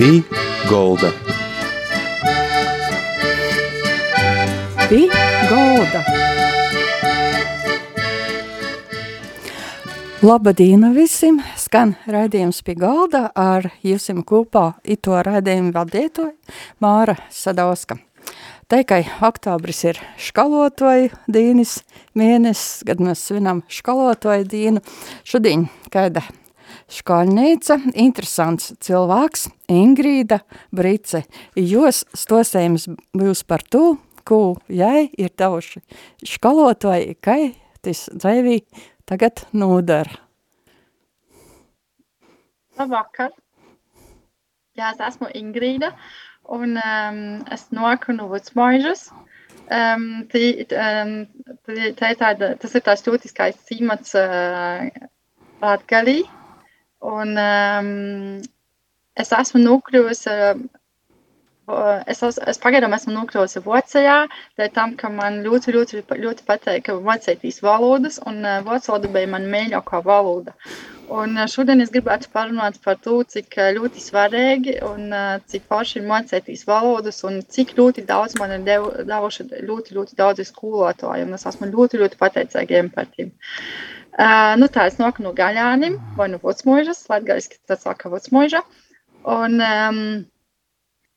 Pī Golda. Pī Golda. Labdien visiem! Skan raidījums pie galda ar jums kopā ito raidījumu vadītoju Māra Sadauska. Teikai oktobris ir skalotoju dīnis mēnesis, kad mēs svinam skalotoju dīnu. Šodien kaida skolnīca, interesants cilvēks, Ingrīda Brice. Jūs stosējums būs par to, ko jai ir tavuši skalotoji, kai tas dzīvī tagad nodara. Labvakar! Jā, es esmu Ingrīda, un um, es noku no Vudsmoižas. Um, tī, um, tī, tā ir tāda, tas ir tās jūtiskais cīmats uh, Latgalī, un um, es esmu nokļuvusi uh, es, es, es pagaidām esmu nokļuvusi Vācijā, dēļ tam, ka man ļoti, ļoti, ļoti patīk vācijas valodas, un vācu valoda bija man mīļākā valoda. Un šodien es gribētu parunāt par to, cik ļoti svarīgi un cik forši ir mācīties valodas, un cik ļoti daudz man ir devu, devuši ļoti, ļoti daudzi skolotāji, un es esmu ļoti, ļoti pateicīgiem par tiem. Uh, nu tā, es noku no Gaļānim vai no Vācmožas, latgaliski tas saka Vācmoža. Un um,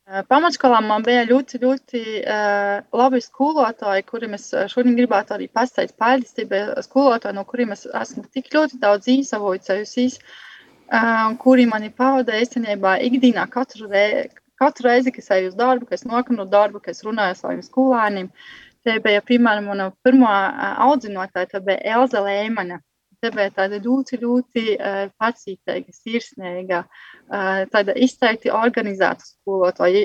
Pamatskolā man bija ļoti, ļoti uh, labi skolotāji, kuriem es šodien gribētu arī pastāstīt paldies. Tie bija skolotāji, no kuriem es esmu tik ļoti daudz īsavojusies, uh, kuri mani pavadīja īstenībā ikdienā katru, re, katru reizi, kad es eju uz darbu, kad es nokanu no darba, kad es runāju ar saviem skolāniem. Te bija, piemēram, mana pirmā audzinātāja, tā bija Elza Lēmane. Te bija tāda ļoti, ļoti uh, pacītīga, sirsnīga, uh, tāda izteikti organizēta skolotāja.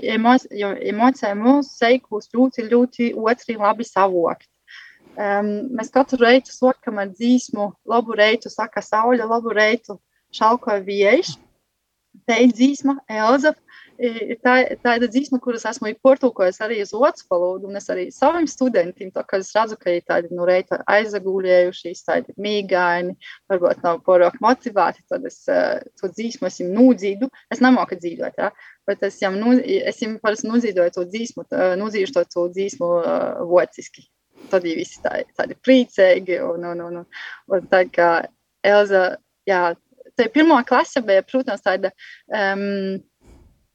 Jo emocija mūsu seikos ļoti, ļoti otri labi savokt. Um, mēs katru reizi sakām ar dzīsmu, labu reitu, saka saule, labu reitu, šalkoja vieši. Te ir dzīsma, Elza, tā, tā ir dzīsma, kuras esmu portugājis arī uz otru valodu, un es arī saviem studentiem, es redzu, ka ir tādi, nu, reita aizagūļējušies, tādi mīgaini, varbūt nav porok motivēti, tad es to dzīsmu esmu nūdzīdu, es nemāku dzīvot, ja, bet es jām, nu, es jām parasti nūdzīdoju to dzīsmu, nūdzīšu to, to dzīsmu uh, vociski. Tad viņi visi tā, tādi priecīgi, un, un, un, un, un tā kā Elza, jā, tā pirmā klase bija, protams, tāda, um,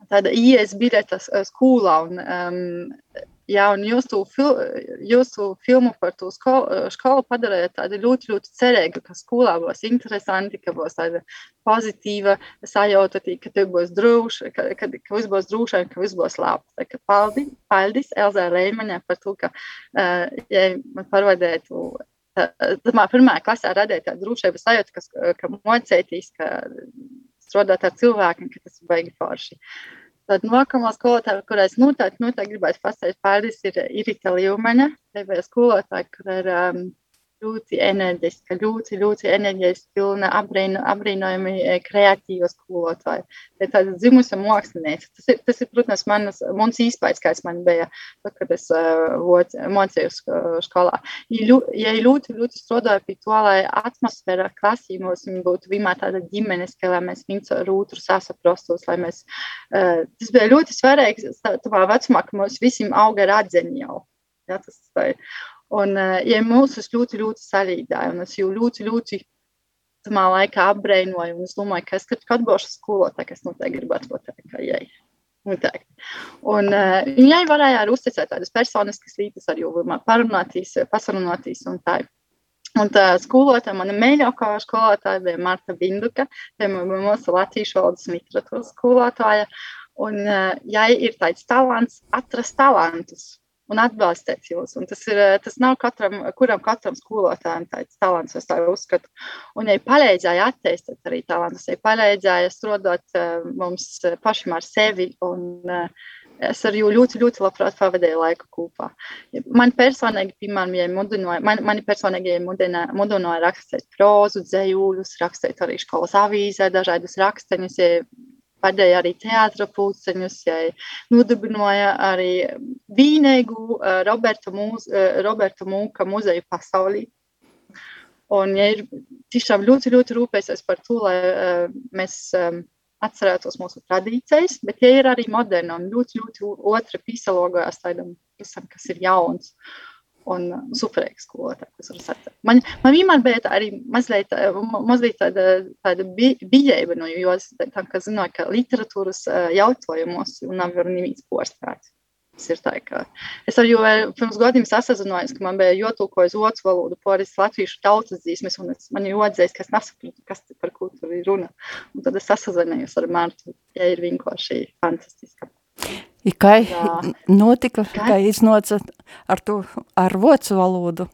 tāda IES biļete skolā. Un, um, jā, un jūsu, fil, jūsu filmu par to skolu, skolu padarīja tādu ļoti, ļoti cerīgu, ka skolā būs interesanti, ka būs tāda pozitīva sajūta, ka tev būs droši, ka, ka, ka viss būs droši un ka viss būs labi. Tā paldies, paldies Elzai Reimaņai par to, ka uh, ja man parvadētu Tā man pirmā klasē radīja tādu drošības sajūtu, ka, ka mocētīs, ka strādāt ar cilvēkiem, ka tas ir baigi forši. Tad nākamā skolotāja, kurai es noteikti, noteikti gribētu pastāstīt paldies, ir Irita Līumaņa, TV skolotāja, kur ir um, ļoti enerģiska, ļoti, ļoti enerģijas pilna, apbrīno, apbrīnojami kreatīva skolotāja. Tā ir tāda dzimusi mākslinieca. Tas ir, tas ir protams, manas, mans īspējas, kāds man bija, tad, kad es uh, mocījos skolā. Ja ļoti, ļoti strādāju pie to, lai atmosfēra klasījumos būtu vienmēr tāda ģimenes, ka lai mēs viens ar otru sasaprostos, lai mēs, uh, tas bija ļoti svarīgi, tā vecumā, ka mums visiem auga radzeni jau. Ja, tas, tā, Un, ja mūsu ļoti, ļoti salīdzināja, un es jau ļoti, ļoti tamā laikā apbrēnoju, un es domāju, ka es, kad, kad būšu skolotāja, es noteikti gribētu tā kā jai. Noteikti. Un uh, viņai varēja arī uzticēt tādas personiskas lietas, arī parunātīs, pasarunātīs un tā. Un tā skolotāja, mana mīļākā skolotāja bija Marta Binduka, tā bija mūsu latviešu valodas literatūras skolotāja. Un uh, jai ir tāds talants atrast talantus un atbalstīt jūs. Un tas, ir, tas nav katram, kuram katram skolotājam tāds talants, es tā uzskatu. Un ja palīdzēja attīstīt arī talantus, ja palīdzēja strādāt mums pašam ar sevi. Un, Es ar viņu ļoti, ļoti labprāt pavadīju laiku kopā. Man personīgi, piemēram, ja mudināja, man, mani personīgi ja mudināja, rakstīt prózu, dzējuļus, rakstīt arī skolas avīzē, dažādus raksteņus, ja padēja arī teātra pulceņus, ja nodibināja arī vīnēgu Roberta, Mūs, Roberta Mūka muzeju pasaulī. Un ja ir tiešām ļoti, ļoti rūpēsies par to, lai uh, mēs um, atcerētos mūsu tradīcijas, bet tie ir arī moderni un ļoti, ļoti otri pīsalogojās tādam visam, kas ir jauns. Un superīgs skolotājs. Man, man vienmēr bija tā arī mazliet, mazliet tāda, tāda bijība, no, jo es tā, ka zināju, ka literatūras jautājumos nav neviens porstrāts. Tas ir tā, ka es ar viņu pirms gadiem sasazinājos, ka man bija jātulko uz otru valodu, poris latviešu tautas dzīsmes, un es, man jāatzīst, ka es nesaprotu, kas par ko tur ir runa. Un tad es sasazinājos ar Martu, ja ir vienkārši fantastiska. Kā notika, kā, kā iznāca ar to ar vocu valodu?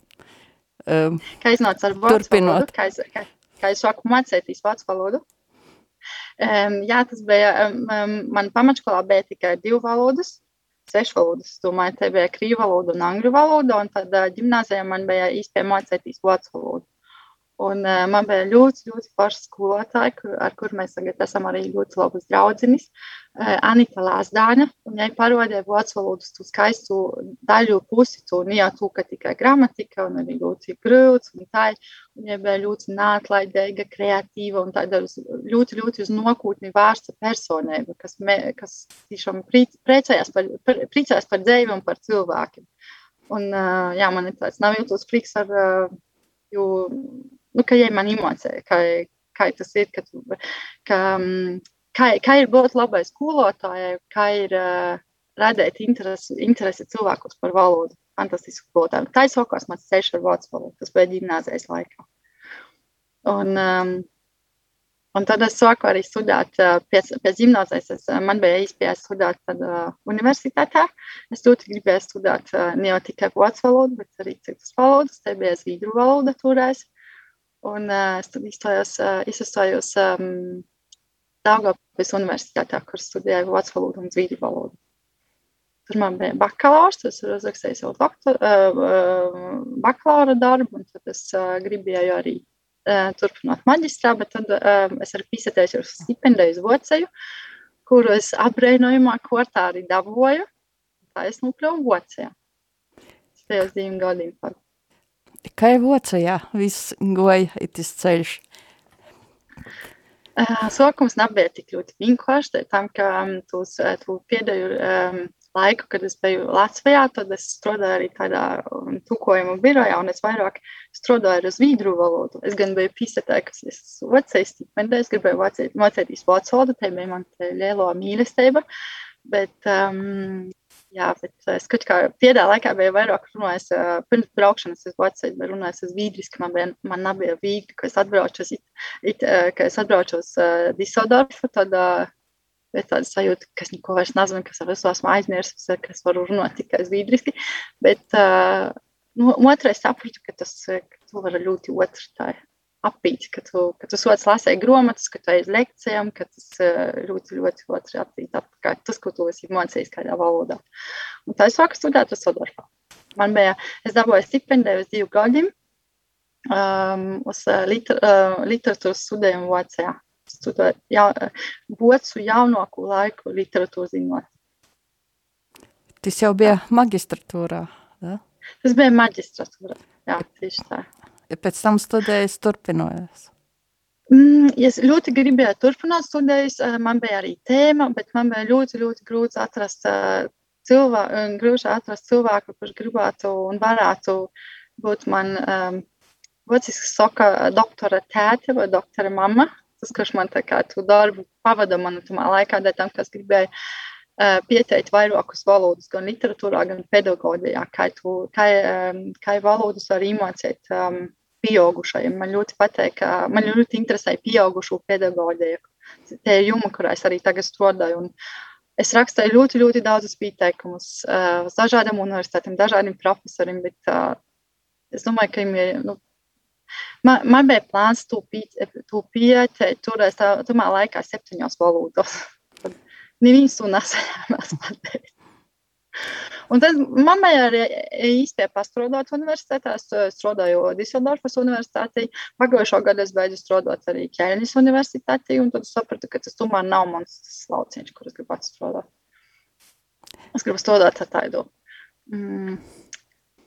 Um, kā iznāca ar turpinot. valodu? Kā es, kā, kā es sāku mācīties vocu valodu? Um, jā, tas bija, um, man pamatskolā bija tikai divu valodas svešvalodas. Es domāju, te bija krīva valoda un angļu valoda, un tad ģimnāzijā man bija īstenībā mācīties vācu valodu. Un, uh, man bija ļoti, ļoti forša skolotāja, kur, ar kuru mēs tagad esam arī ļoti labas draudzenes. Uh, Anita Lāsdāna. Viņai parodēja vācu valodas tu skaistu daļu pusi, tu ne jau tu, ka tikai gramatika un arī ļoti grūts un tā. Viņai bija ļoti neatlaidīga, kreatīva un tāda ļoti, ļoti uz nokūtni vērsta personība, kas, me, kas tiešām priecājās par, par, priecājās par dzīvi un par cilvēkiem. Un, uh, jā, man ir tāds nav jūtos prieks ar, uh, jo nu, ja man emocē, kā, kā tas ir, ka, tu, ka, mm, kā, kā ir būt labai skolotājai, kā ir uh, radīt interesi, interesi cilvēkus par valodu. Fantastisku skolotāju. Tā ir savukārt mans ceļš ar vācu valodu. Tas bija ģimnāzijas laikā. Un, um, Un tad es sāku arī studēt, pēc, pēc gimnāzijas. Man bija iespēja studēt tad, uh, universitātē. Es ļoti gribēju studēt uh, ne tikai vācu valodu, bet arī citas valodas. Te bija zviedru valoda toreiz. Un uh, izstājos, uh, izstājos um, Daugavpils universitātē, kur studēju vācu valodu un zviedru valodu. Tur man bija bakalaurs, es uzrakstīju savu doktor, uh, bakalaura darbu, un tad es uh, gribēju arī uh, turpināt maģistrā, bet tad uh, es arī piesaistījos uz stipendiju uz Voceju, kuru es apbrēnojumā kortā arī dabūju. Tā es nokļuvu Vocejā. Tas tajos diviem gadiem par Kā jau vocajā viss goja itis ceļš? Uh, sākums nebija tik ļoti vienkārši, tam, ka um, tos, tu pēdējo um, laiku, kad es biju Latvijā, tad es strādāju arī tādā um, tūkojumu birojā, un es vairāk strādāju ar zvīdru valodu. Es gan biju pīsētājusi, kas es vecais stipendē, es gribēju mācīties vācu valodu, te bija man lielo mīlestība, bet um, Jā, bet es kaut kā piedā laikā biju vairāk runājis, uh, pirms braukšanas uz Vāciju, biju runājis uz Vīdriski, man, bija, man nebija vīgli, ka es atbraucu uz, it, it, uh, ka es atbraucu uz uh, Diseldorfu, tad uh, ir tāda sajūta, ka es neko vairs nezinu, kas ar visu esmu aizmirsis, ka es varu runāt tikai uz Vīdriski, bet uh, nu, otrais sapratu, ka tas, ka to var ļoti otrs tā apīt, ka tu, ka tu sots lasēji grāmatas, ka tu uz lekcijām, ka tas eh, ļoti, ļoti otrs apīt, kā tas, ko tu esi mācījis kādā valodā. Un tā es sāku studēt Sodorfā. Man bija, es dabūju stipendiju uz divu gadiem um, uz eh, liter, uh, literatūras studējumu Vācijā. Studēju ja, bocu jaunāko laiku literatūras zinot. Tas jau bija magistratūrā, da? Tas bija magistratūrā, jā, tieši tā pēc tam studējas turpinājās? Mm, es ļoti gribēju turpināt studējas. Eh, man bija arī tēma, bet man bija ļoti, ļoti grūti atrast eh, cilvēku, grūti atrast cilvēku, kurš gribētu un varētu būt man um, vecīska soka doktora tēte vai doktora mamma. Tas, kurš man tā kā tu darbu pavada man tamā laikā, dēļ tam, kas gribēja uh, pieteikt vairākus valodus, gan literatūrā, gan pedagoģijā, kā, tu, kā, um, kā valodas var iemācīt um, pieaugušajiem. Man ļoti patīk, ka man ļoti interesē pieaugušo pedagoģiju. Tie ir joma, kurā es arī tagad strādāju. Un es rakstīju ļoti, ļoti daudzus pieteikumus uh, dažādiem universitātiem, dažādiem profesoriem, bet uh, es domāju, ka viņi, nu, man, man bija plāns to pieteikt, turēs tā, tomēr laikā septiņos valodos. Neviens to nesaņēmās pateikt. Un tad bija arī īstenībā pastrādāt universitātē. Es strādāju Diseldorfas universitātē. Pagājušā gada es beidzu strādāt arī Ķēniņas universitātē. Tad sapratu, ka tas tomēr nav mans lauciņš, kur es gribu strādāt. Es gribu strādāt ar tādu mm,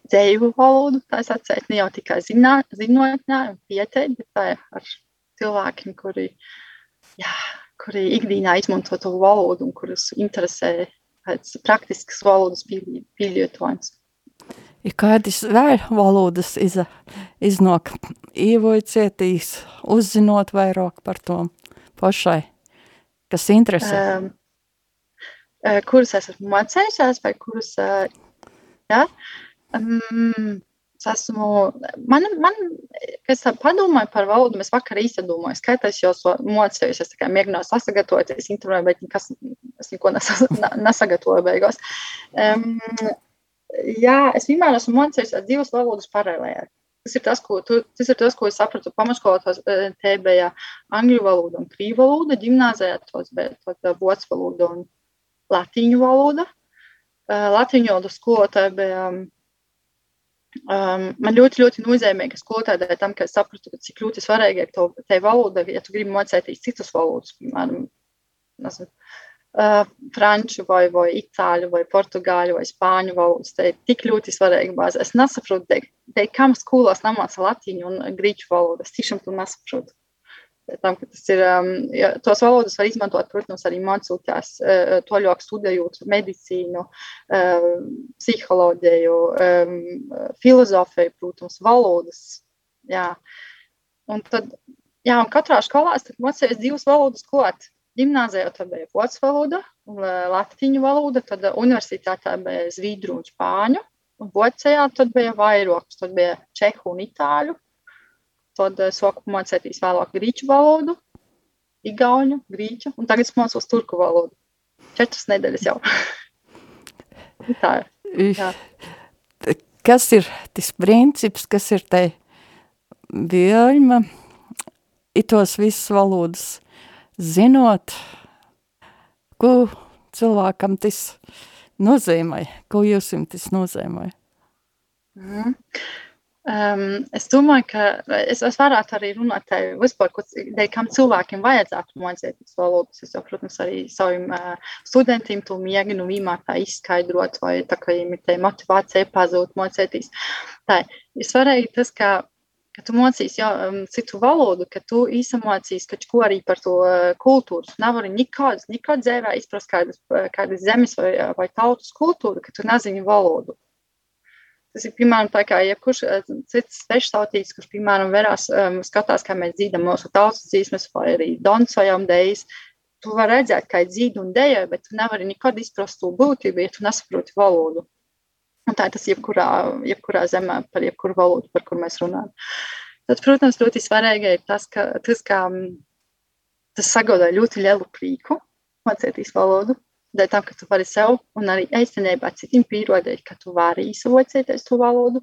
dzēju valodu. Tā es atceru ne jau tikai zināt, zinotnē un pieteikt, bet tā ar cilvēkiem, kuri, jā, kuri ikdienā izmanto to valodu un kurus interesē pēc praktiskas valodas pielietojums. Ir kādas vēl valodas iz, iznāk īvojcietīs, uzzinot vairāk par to pašai, kas interesē? Um, kuras esmu mācējusies vai kuras, uh, jā, um, Es esmu, man, man kas padomāju par valodu, es vakar domāju, skaitās jau so mocējus, es tikai mēģināju sasagatavoties intervijā, bet nekas, es neko nesagatavoju beigās. Um, jā, es vienmēr esmu mocējis divas valodas paralēli. Tas ir tas, ko, tu, tas ir tas, ko es sapratu pamatskolotās. Te bija angļu valoda un krīvu valoda, ģimnāzijā tos bija vācu valoda un latīņu valoda. Latīņu valodas skolotāja bija Um, man ļoti, ļoti nozīmīgi, ka skolotājai tam, ka es sapratu, ka cik ļoti svarīgi ir te valoda, ja tu gribi mācīties citas valodas, piemēram, nezinu, uh, franču vai, vai itāļu vai portugāļu vai spāņu valodas. Tā ir tik ļoti svarīga bāze. Es nesaprotu, te, te, kam skolās nemāca latīņu un grieķu valodu. Es tiešām to nesaprotu. Tam, tas ir, um, ja, tos valodas var izmantot, protams, arī mācīties, uh, toļāk studējot medicīnu, uh, psiholoģiju, um, filozofiju, protams, valodas. Jā. Un tad, jā, un katrā skolā es mācījos divas valodas klāt. Gimnāzijā tad bija vācu valoda, latviešu valoda, tad universitātē bija zviedru un spāņu, un vācijā tad bija vairākas, tad bija čehu un itāļu, Tad es sāku mācīties vēlāk grieķu valodu, igauņu, grieķu, un tagad es mācos turku valodu. Četras nedēļas jau. Tā ir. Jā. Kas ir tas princips, kas ir te vienma, itos visas valodas zinot, ko cilvēkam tas nozīmē, ko jūs jums tas nozīmē? Mm. Um, es domāju, ka es, es varētu arī runāt par vispār, kam cilvēkiem vajadzētu mācīties valodas. Es jau, protams, arī saviem uh, studentiem to mēģinu vienmēr tā izskaidrot, vai tā kā viņiem ir tā motivācija pazūt mācīties. Tā ir svarīgi tas, ka, ka tu mācīs jau um, citu valodu, ka tu īsamācīs kaut ko arī par to uh, kultūru. Tu nevari nekādas, nekādas dzēvē izprast kādas, kādas zemes vai, vai tautas kultūru, ka tu nezini valodu. Tas ir piemēram tā kā jebkurš eh, cits sveštautīgs, kurš, piemēram, verās, um, skatās, kā mēs dzīdam mūsu tautas dzīsmes vai arī donsojam dejas. Tu vari redzēt, kā ir dzīve un dēja, bet tu nevari nekad izprast to būtību, ja tu nesaproti valodu. Un tā ir tas jebkurā, jebkurā zemē par jebkuru valodu, par kur mēs runājam. Tad, protams, ļoti svarīgi ir tas, ka tas, kā, tas sagādā ļoti lielu prieku mācīties valodu dēļ tam, ka tu vari sev un arī īstenībā citiem pierādīt, ka tu vari izsavocēties to valodu.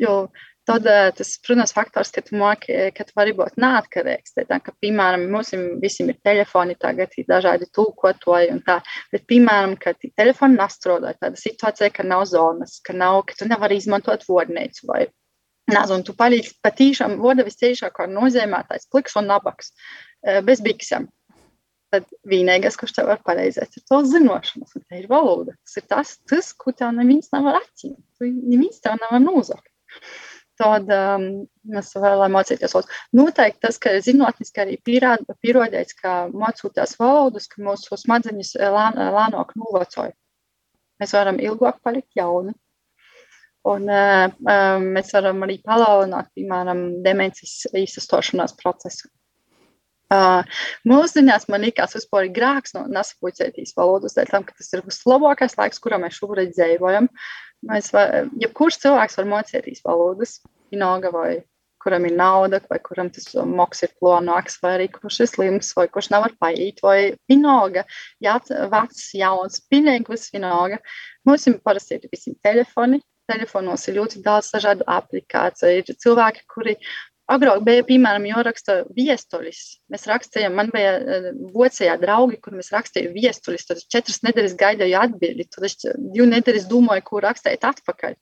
Jo tad tas, protams, faktors, ka tu, māki, ka tu vari būt neatkarīgs. Tā, ka, piemēram, mums visiem ir telefoni, tagad ir dažādi tūkotoji un tā. Bet, piemēram, ka telefoni nestrādā, tāda situācija, ka nav zonas, ka, nav, ka tu nevari izmantot vodnīcu vai nezinu, tu palīdzi patīšām, voda visciešākā nozīmētais pliks un nabaks bez biksem tad vienīgais, kurš tev var palīdzēt, ir to zināšanas, un tā ir valoda. Tas ir tas, tas ko tev neviens nevar atņemt. Neviens tev nevar nozagt. Tad um, mēs vēlamies mācīties valodu. Noteikti tas, ka zinātniski arī pierādīts, ka mācoties valodas, ka mūsu smadzenes lēnāk novecoja. Mēs varam ilgāk palikt jauni. Un uh, mēs varam arī palielināt, piemēram, demences īstestošanās procesu. Uh, mūsdienās man liekas, vispār ir grāks no nesapucētīs valodas, dēļ tam, ka tas ir vislabākais laiks, kurā mēs šobrīd dzīvojam. Mēs, var, jebkurš cilvēks var mācīties valodas, vienalga vai kuram ir nauda, vai kuram tas moks ir plānots, vai arī kurš ir slims, vai kurš nevar paiet, vai vienalga, jā, vecs, jauns, pilnīgi viss vienalga. Mums ir parasti ir visi telefoni, telefonos ir ļoti daudz dažādu aplikāciju. Ir cilvēki, kuri Agrāk bija, piemēram, jāraksta viestulis. Mēs rakstījām, man bija vocējā draugi, kur mēs rakstījām viestulis. Tad četras nedēļas gaidīju atbildi. Tad es divu nedēļas domāju, ko rakstīt atpakaļ.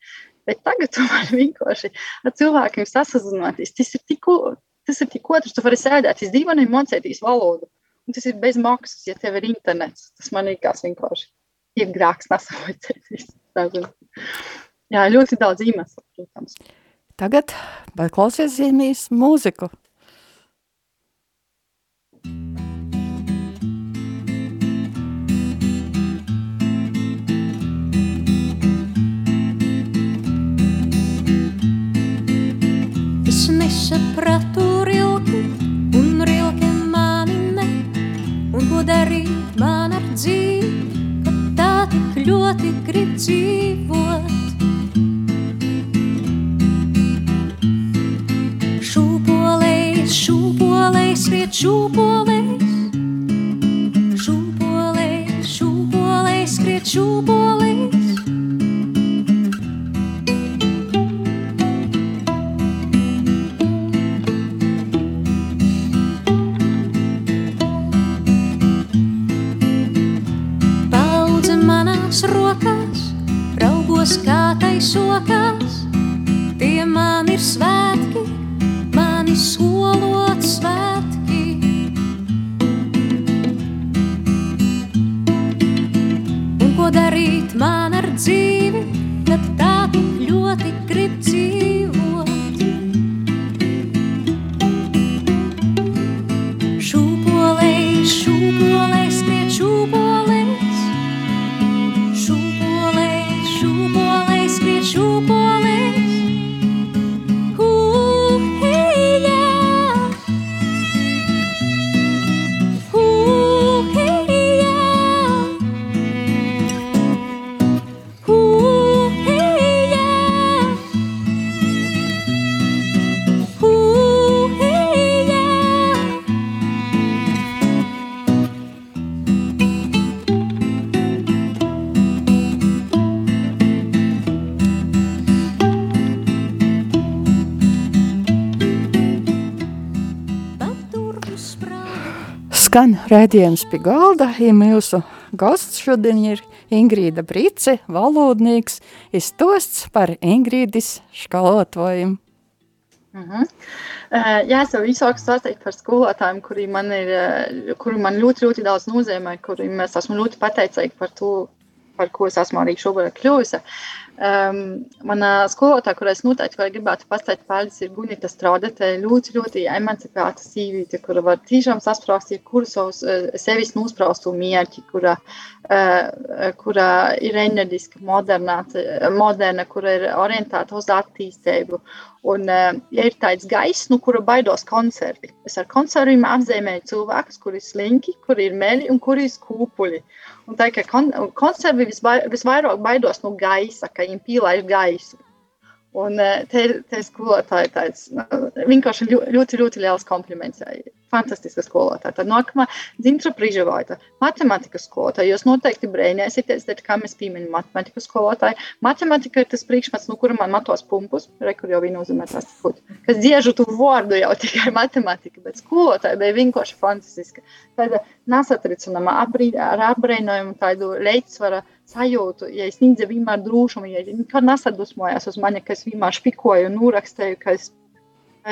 Bet tagad vari vienkārši ar cilvēkiem sasazināties. Tas ir tik, otrs. Tu vari sēdēt, es dīvaini mācīties valodu. Un tas ir bez maksas, ja tev ir internets. Tas man liekas vienkārši ir grāks nesavoties. Jā, ļoti daudz iemeslu, protams. Tagad klausies mūziku. Šūpolēs, šūpolēs, šūpolēs, šūpolēs, riet šūpolēs. raugos kā taisokās, tie man ir svētki, mani solot Skan rēdījums pie galda, ja mūsu gosts šodien ir Ingrīda Brice, valodnieks, izstosts par Ingrīdis škalotvojumu. Mhm. Uh, jā, es jau īsāk stāstīju par skolotājiem, kuri man, ir, eh, kuri man ļoti, ļoti daudz nozīmē, kuriem es esmu ļoti pateicīga par to, par ko es esmu arī šobrīd kļuvusi. Um, mana skolotāja, kurai es noteikti vēl gribētu pastāstīt paldies, ir Gunita Straudete, ļoti, ļoti emancipēta sīvīte, kura var tiešām sasprāst, kuru savus uh, sevis nospraustu mierķi, kura, uh, kura ir enerģiska, moderna, moderna, kura ir orientēta uz attīstību. Un, uh, ja ir tāds gaiss, no kura baidos konservi, es ar konserviem apzīmēju cilvēkus, kuri ir slinki, kuri ir meli un kuri ir skūpuļi. Un tā kā kon visvai- visvairāk baidos no gaisa, ka viņiem pīlāž gaisu. Un eh, te, te skolotāji tāds nu, vienkārši ļo- ļoti, ļoti liels kompliments. Fantastiska skolotāja. Tad nākamā Zintra Prižavaita, matemātikas skolotāja. Jūs noteikti brēņēsieties, tad kā mēs pieminam matemātikas skolotāju. Matematika ir tas priekšmets, no kura man matos pumpus, re, kur jau viņa nozīmē tas būt. Kas dziežu tu vārdu jau tikai matematika, bet skolotāja bija vienkārši fantastiska. Tāda nesatricinama ar apbrēnojumu tādu leidsvara sajūtu, ja es nīdzu vienmēr drūšumu, ja nekad nesadusmojās uz mani, ka es vienmēr špikoju un nūrakstēju, ka es,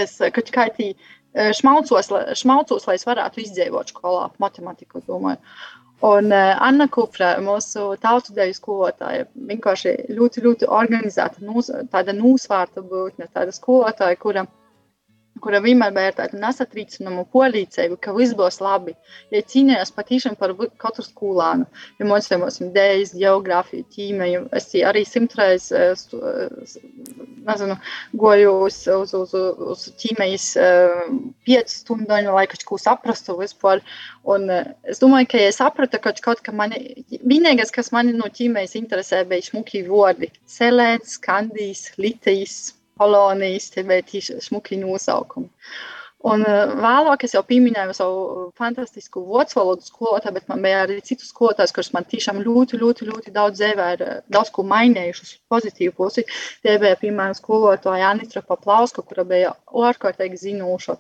es kaut kā tī eh, šmaucos, šmaucos, lai es varētu izdzīvot skolā matematiku, domāju. Un uh, Anna Kupra, mūsu tautu deju skolotāja, vienkārši ļoti, ļoti organizēta, nūs, tāda nūsvārta būtne, tāda skolotāja, kura kura vienmēr bija ar tādu nesatrīcināmu polīcību, ka viss būs labi. Ja cīnījās patīšām par katru skolānu, ja mācījāmies dēļas, geogrāfiju, ķīmiju, es tī arī simtreiz eh, eh, nezinu, goju uz, uz, uz, uz ķīmijas piecu stundu, lai kaut ko saprastu vispār. Un eh, es domāju, ka ja es sapratu kaut ko, ka mani, vienīgais, kas mani no ķīmijas interesē, bija smuki vārdi - selēns, skandijs, litijs, kolonijas, tie bija tieši smuki nosaukumi. Un vēlāk es jau pieminēju savu fantastisku vācu valodu skolotāju, bet man bija arī citu skolotājus, kurus man tiešām ļoti, ļoti, ļoti daudz dzīvē ir daudz ko mainījuši uz pozitīvu pusi. Tie bija, piemēram, skolotāja Anitra Paplauska, kura bija ārkārtīgi zinoša,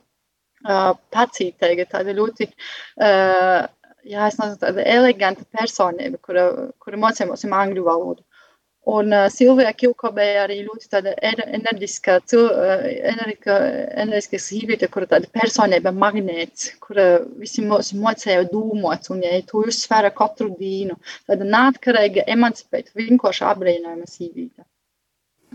pacītīga, tāda ļoti, jā, es nezinu, tāda eleganta personība, kura, kura mocījumos angļu valodu. Un uh, Silvija Kilko bija arī ļoti tāda er- enerģiska, enerģiska, enerģiska sīviete, kura tāda personība magnēts, kura visi mūs mocēja dūmot, un ja tu uzsvēra katru dienu, tāda neatkarīga, emancipēta, vienkārši apbrīnojama sīviete.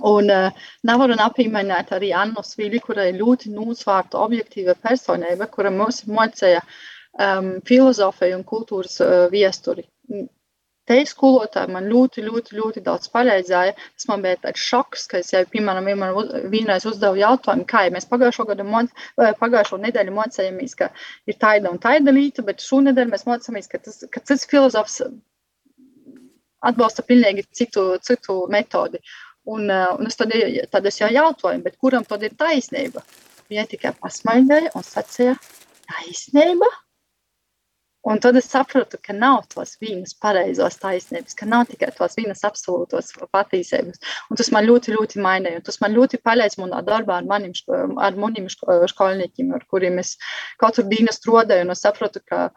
Un uh, nevaru nepieminēt arī Annu Svili, kura ir ļoti nosvērta objektīva personība, kura mums mocēja um, filozofiju un kultūras uh, viesturi te skolotāji man ļoti, ļoti, ļoti daudz palīdzēja. Tas man bija tāds šoks, ka es jau, piemēram, vienreiz uzdevu jautājumu, kā ja mēs pagājušo, gadu, pagājušo nedēļu mocējāmies, ka ir taida un taida līta, bet šonedēļ mēs mocāmies, ka tas, ka cits filozofs atbalsta pilnīgi citu, citu metodi. Un, un es tad, tad es jau jautāju, bet kuram tad ir taisnība? Viņa tikai pasmaidīja un sacīja, taisnība? Un tad es sapratu, ka nav tos vienas pareizos taisnības, ka nav tikai tos vienas absolūtos patiesības. Un tas man ļoti, ļoti mainīja. Tas man ļoti palīdz manā darbā ar maniem, ar maniem skolniekiem, ar kuriem es katru dienu strādāju. Un es sapratu, ka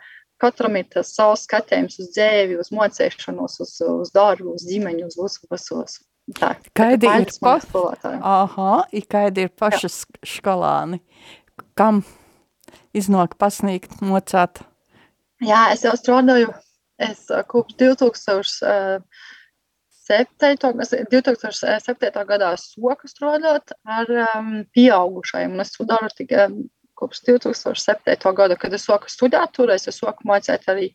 katram ir tas savs skatījums uz dzīvi, uz mocēšanos, uz, uz darbu, uz ģimeņu, uz visu, visu. Tā, kaidi ir, pa... Aha, kaidi ir paši skolāni, kam iznāk pasniegt, mocāt Jā, es jau strādāju es, kopš 2007. 2007. gadā soku strādāt ar um, pieaugušajiem. Es to daru tikai kopš 2007. gada, kad es sāku studēt, toreiz es sāku mācīt arī,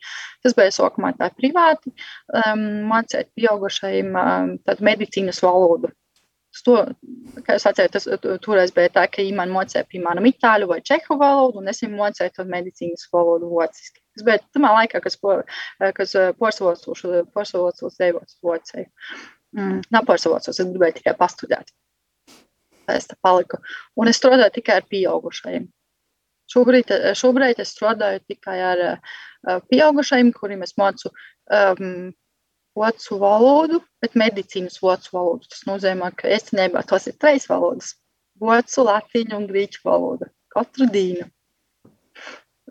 tas bija sāku mācīt privāti, um, mācīt pieaugušajiem um, medicīnas valodu. To, jūs atcerat, tas toreiz bija tā, ka man mācīja, piemēram, itāļu vai čehu valodu, un es viņiem mācīju medicīnas valodu vāciski. Tas bija tamā laikā, kas, po, kas porcelāns devots vocēju. Mm, nav porcelāns, es gribēju tikai pastudēt. Es te paliku. Un es strādāju tikai ar pieaugušajiem. Šobrīd, šobrīd es strādāju tikai ar uh, pieaugušajiem, kuriem es mācu um, vācu valodu, bet medicīnas vācu valodu. Tas nozīmē, ka īstenībā tos ir trīs valodas - vācu, latīņu un grieķu valoda katru dienu.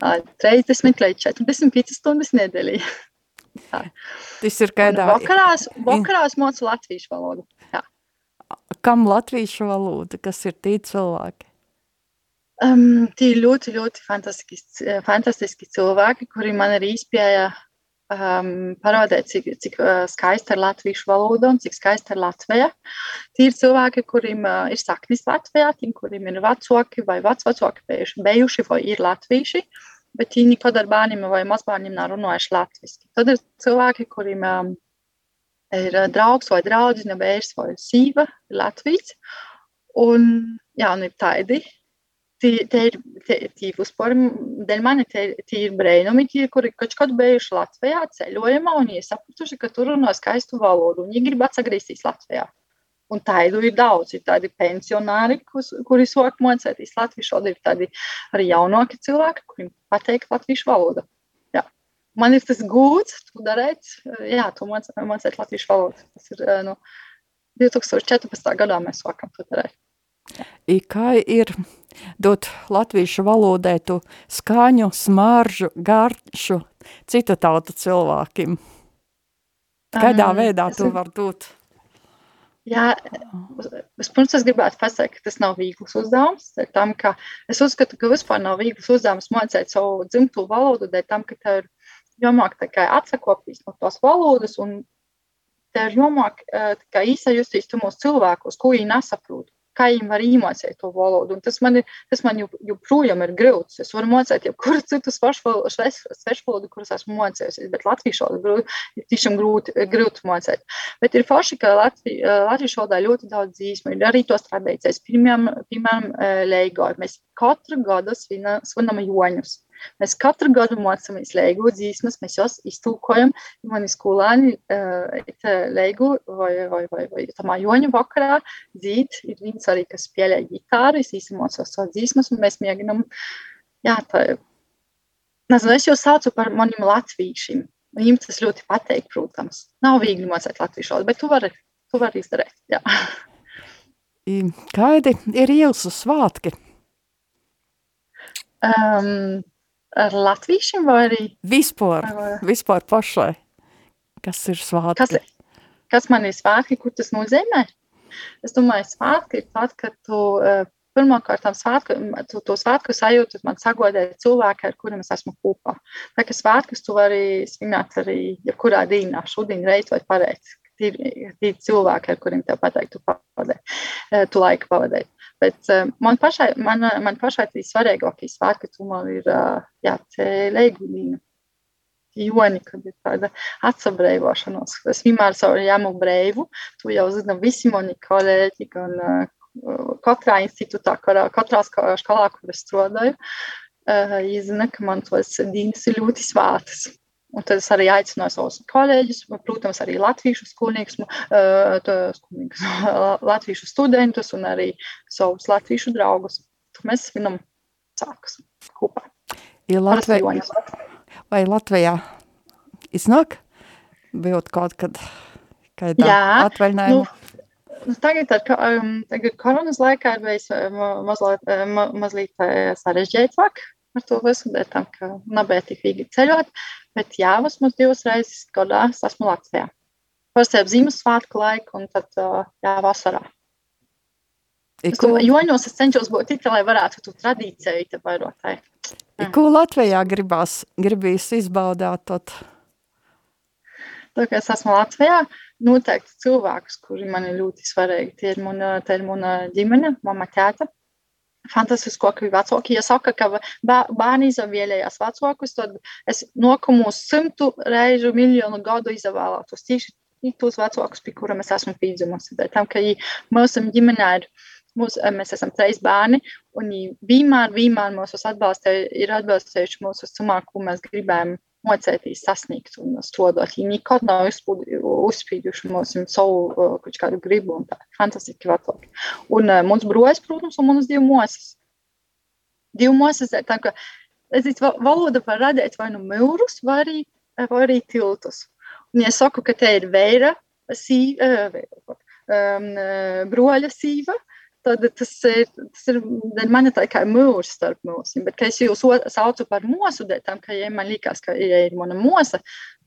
30 līdz 45 stundas nedēļā. Tas ir kādā vakarās, vakarās mācu latviešu valodu. Jā. Kam latviešu valoda, kas ir tī cilvēki? Um, tie ir ļoti, ļoti fantastiski, fantastiski cilvēki, kuri man ir izpēja um, parādīt, cik, cik uh, skaista ir latviešu valoda un cik skaista ir Latvija. Tie ir cilvēki, kuriem uh, ir saknis Latvijā, tiem, kuriem ir vecāki vai vecvecāki bijuši, bijuši vai ir latvieši, bet viņi nekad ar bērniem vai mazbērniem nav runājuši latviešu. Tad ir cilvēki, kuriem um, ir uh, draugs vai draudzene, vērts vai sīva, Latvijas. Un, jā, un ir tādi, ir vispār, dēļ mani tie, ir brēnumi, tie, kuri kaut kad bijuši Latvijā ceļojumā un viņi sapratuši, ka tur runā skaistu valodu un viņi grib atgriezties Latvijā. Un tādu ir daudz. Ir tādi pensionāri, kus, kuri sāk mācīties latviešu valodu, ir tādi arī jaunāki cilvēki, kuriem patīk latviešu valoda. Jā. Man ir tas gūts, to darīt, jā, to mācīt latviešu valodu. Tas ir no 2014. gadā mēs sākam to darīt. Kā ir dot latviešu valodai tu skaņu, smaržu, garšu citu tautu cilvēkiem? Kādā um, veidā tu var dot? Jā, vispirms es gribētu pateikt, ka tas nav viegls uzdevums. Tam, es uzskatu, ka vispār nav viegls uzdevums mācīt savu dzimto valodu, dēļ tam, ka tev ir jāmāk atsakopties no tās valodas un tev ir jāmāk īsa justīs tos cilvēkus, ko viņi nesaprot kā viņi var iemācīt to valodu. Un tas man, ir, tas man joprojām ir grūts. Es varu mācīt jebkuru citu svešvalodu, kuras esmu mācījusies, bet latviešu valodu ir tiešām grūti, grūti mācīt. Bet ir forši, ka Latvi, latviešu valodā ļoti daudz dzīsmu, ir arī tos tradīcijas. Piemēram, piemēram Leigo. Mēs katru gadu svinam joņus. Mēs katru gadu mācāmies leigu dzīsmas, mēs jos iztūkojam. Mani skolāni uh, leigu vai, vai, vai, vai tamā joņu vakarā dzīt. Ir viens arī, kas spēlē ģitāru, es īsi mācos savu dzīsmas, un mēs mēģinam, jā, tā, nezinu, es jau saucu par maniem latvīšiem. Viņam tas ļoti pateik, protams. Nav viegli mācīt latviešu valodu, bet tu vari, tu vari izdarīt, jā. Kādi ir Ilsu svātki? Um, ar latviešiem vai arī? Vispār, vai... vispār pašai. Kas ir svātki? Kas, kas man ir svātki, kur tas nozīmē? Es domāju, svātki ir tad, kad tu uh, pirmkārt svētku, tu, to svētku sajūtu man sagodēja cilvēki, ar kuriem es esmu kopā. Tā kā svētkus tu vari svinēt arī jebkurā dienā, šodien reiz vai pareizi. Ir cilvēki, ar kuriem tev pateikt, tu, pavadē, eh, tu laiku pavadēt. Bet uh, man pašai, man, man pašai tas svarīgākais svētki tomēr ir jā, leigulīna. joni, kad ir tāda atsabrēvošanos. Es vienmēr savu jāmu brēvu, tu jau zini visi mani kolēģi, gan katrā institūtā, katrā skolā, kur es strādāju, izzina, ka man tos dienas ir ļoti svātas. Un tad es arī aicināju savus kolēģus, protams, arī latviešu skolniekus, skolniekus latviešu studentus un arī savus latviešu draugus. Mēs svinam sākus kopā. Ja Latvijā, vai Latvijā iznāk būt kaut kad kādā atvaļinājumā? Nu, nu, tagad, ar, um, tagad koronas laikā ir bijis mazliet, ma, mazliet sarežģītāk ar to visu, dēļ tam, ka nebija tik viegli ceļot, bet jā, vismaz divas reizes gadā es esmu Latvijā. Parasti ap Ziemassvētku laiku un tad jā, vasarā. Iku... Joņos es cenšos būt tik, lai varētu tu tradīciju te vairot. Ko Latvijā gribās, gribīs izbaudāt tot? Tā kā es esmu Latvijā, noteikti cilvēkus, kuri man ir ļoti svarīgi. Tie ir mana, tā ir mana ģimene, mama, tēta fantastisko, ka vecāki ja saka, ka bērni izvēlējās vecākus, tad es nokumu simtu reižu miljonu gadu izvēlētos tieši tos vecākus, pie kuriem es esmu piedzimusi. Tam, ka mūsu ģimenē ir, mūs, mēs esam trīs bērni, un vienmēr, vienmēr mūs atbalstē, ir atbalstējuši mūsu sumā, ko mēs gribējām mocēties sasniegt un strādāt. Viņi nekad nav uzspīduši mums savu uh, kaut kādu gribu un tā. Fantastiski vecāki. Un uh, mums brojas, protams, un mums divi mosas. Divi mosas, tā ka, es zinu, valoda var radīt vai nu mūrus, vai arī, vai arī tiltus. Un ja saku, ka te ir vēra, sīva, uh, um, broļa sīva, uh, tad tas ir, tas ir man tā kā mūrs starp mūs. Bet, kad es jūs saucu par mūsu dētām, ka, ja man liekas, ka ja ir mana mūsa,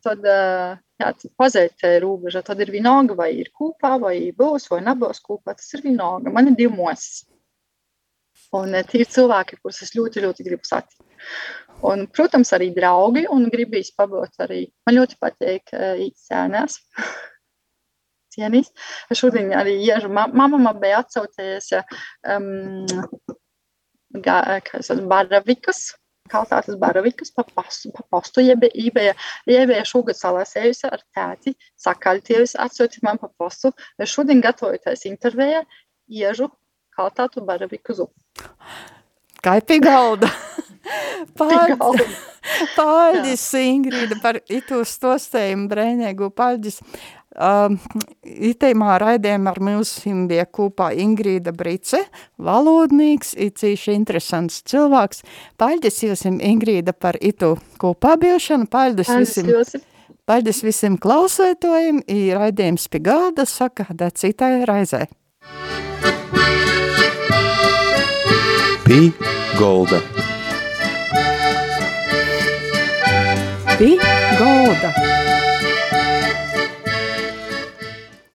tad, jā, tad pazīt rūbeža, tad ir vienalga, vai ir kopā, vai būs, vai nebūs kopā, tas ir vienalga. Man ir divi mūsas. Un tie ir cilvēki, kurus es ļoti, ļoti gribu satikt. Un, protams, arī draugi, un gribīs pabūt arī. Man ļoti patīk īstenās. cienīs. Šodien arī iežu mamma bija atsaucies um, baravikas. Kaltātas baravikas pa pastu, pa pastu iebēja, iebēja šogad salasējusi ar tēti, sakaļtievis atsūti man pa pastu. Šodien gatavojoties intervējā, iežu kaltātu baraviku zupu. Kaipi galda! Paldies, paldies Ingrīda, par itu stostējumu brēņēgu. Paldies. Uh, Itējumā raidījumā ar mums bija kopā Ingrīda Brice, valodnīgs, cīši interesants cilvēks. Paldies jums, Ingrīda, par itu kopā bijušanu. Paldies visiem, paldies visiem klausētojiem. Raidījums pie galda saka, da citai raizē. Pie golda. Pie golda.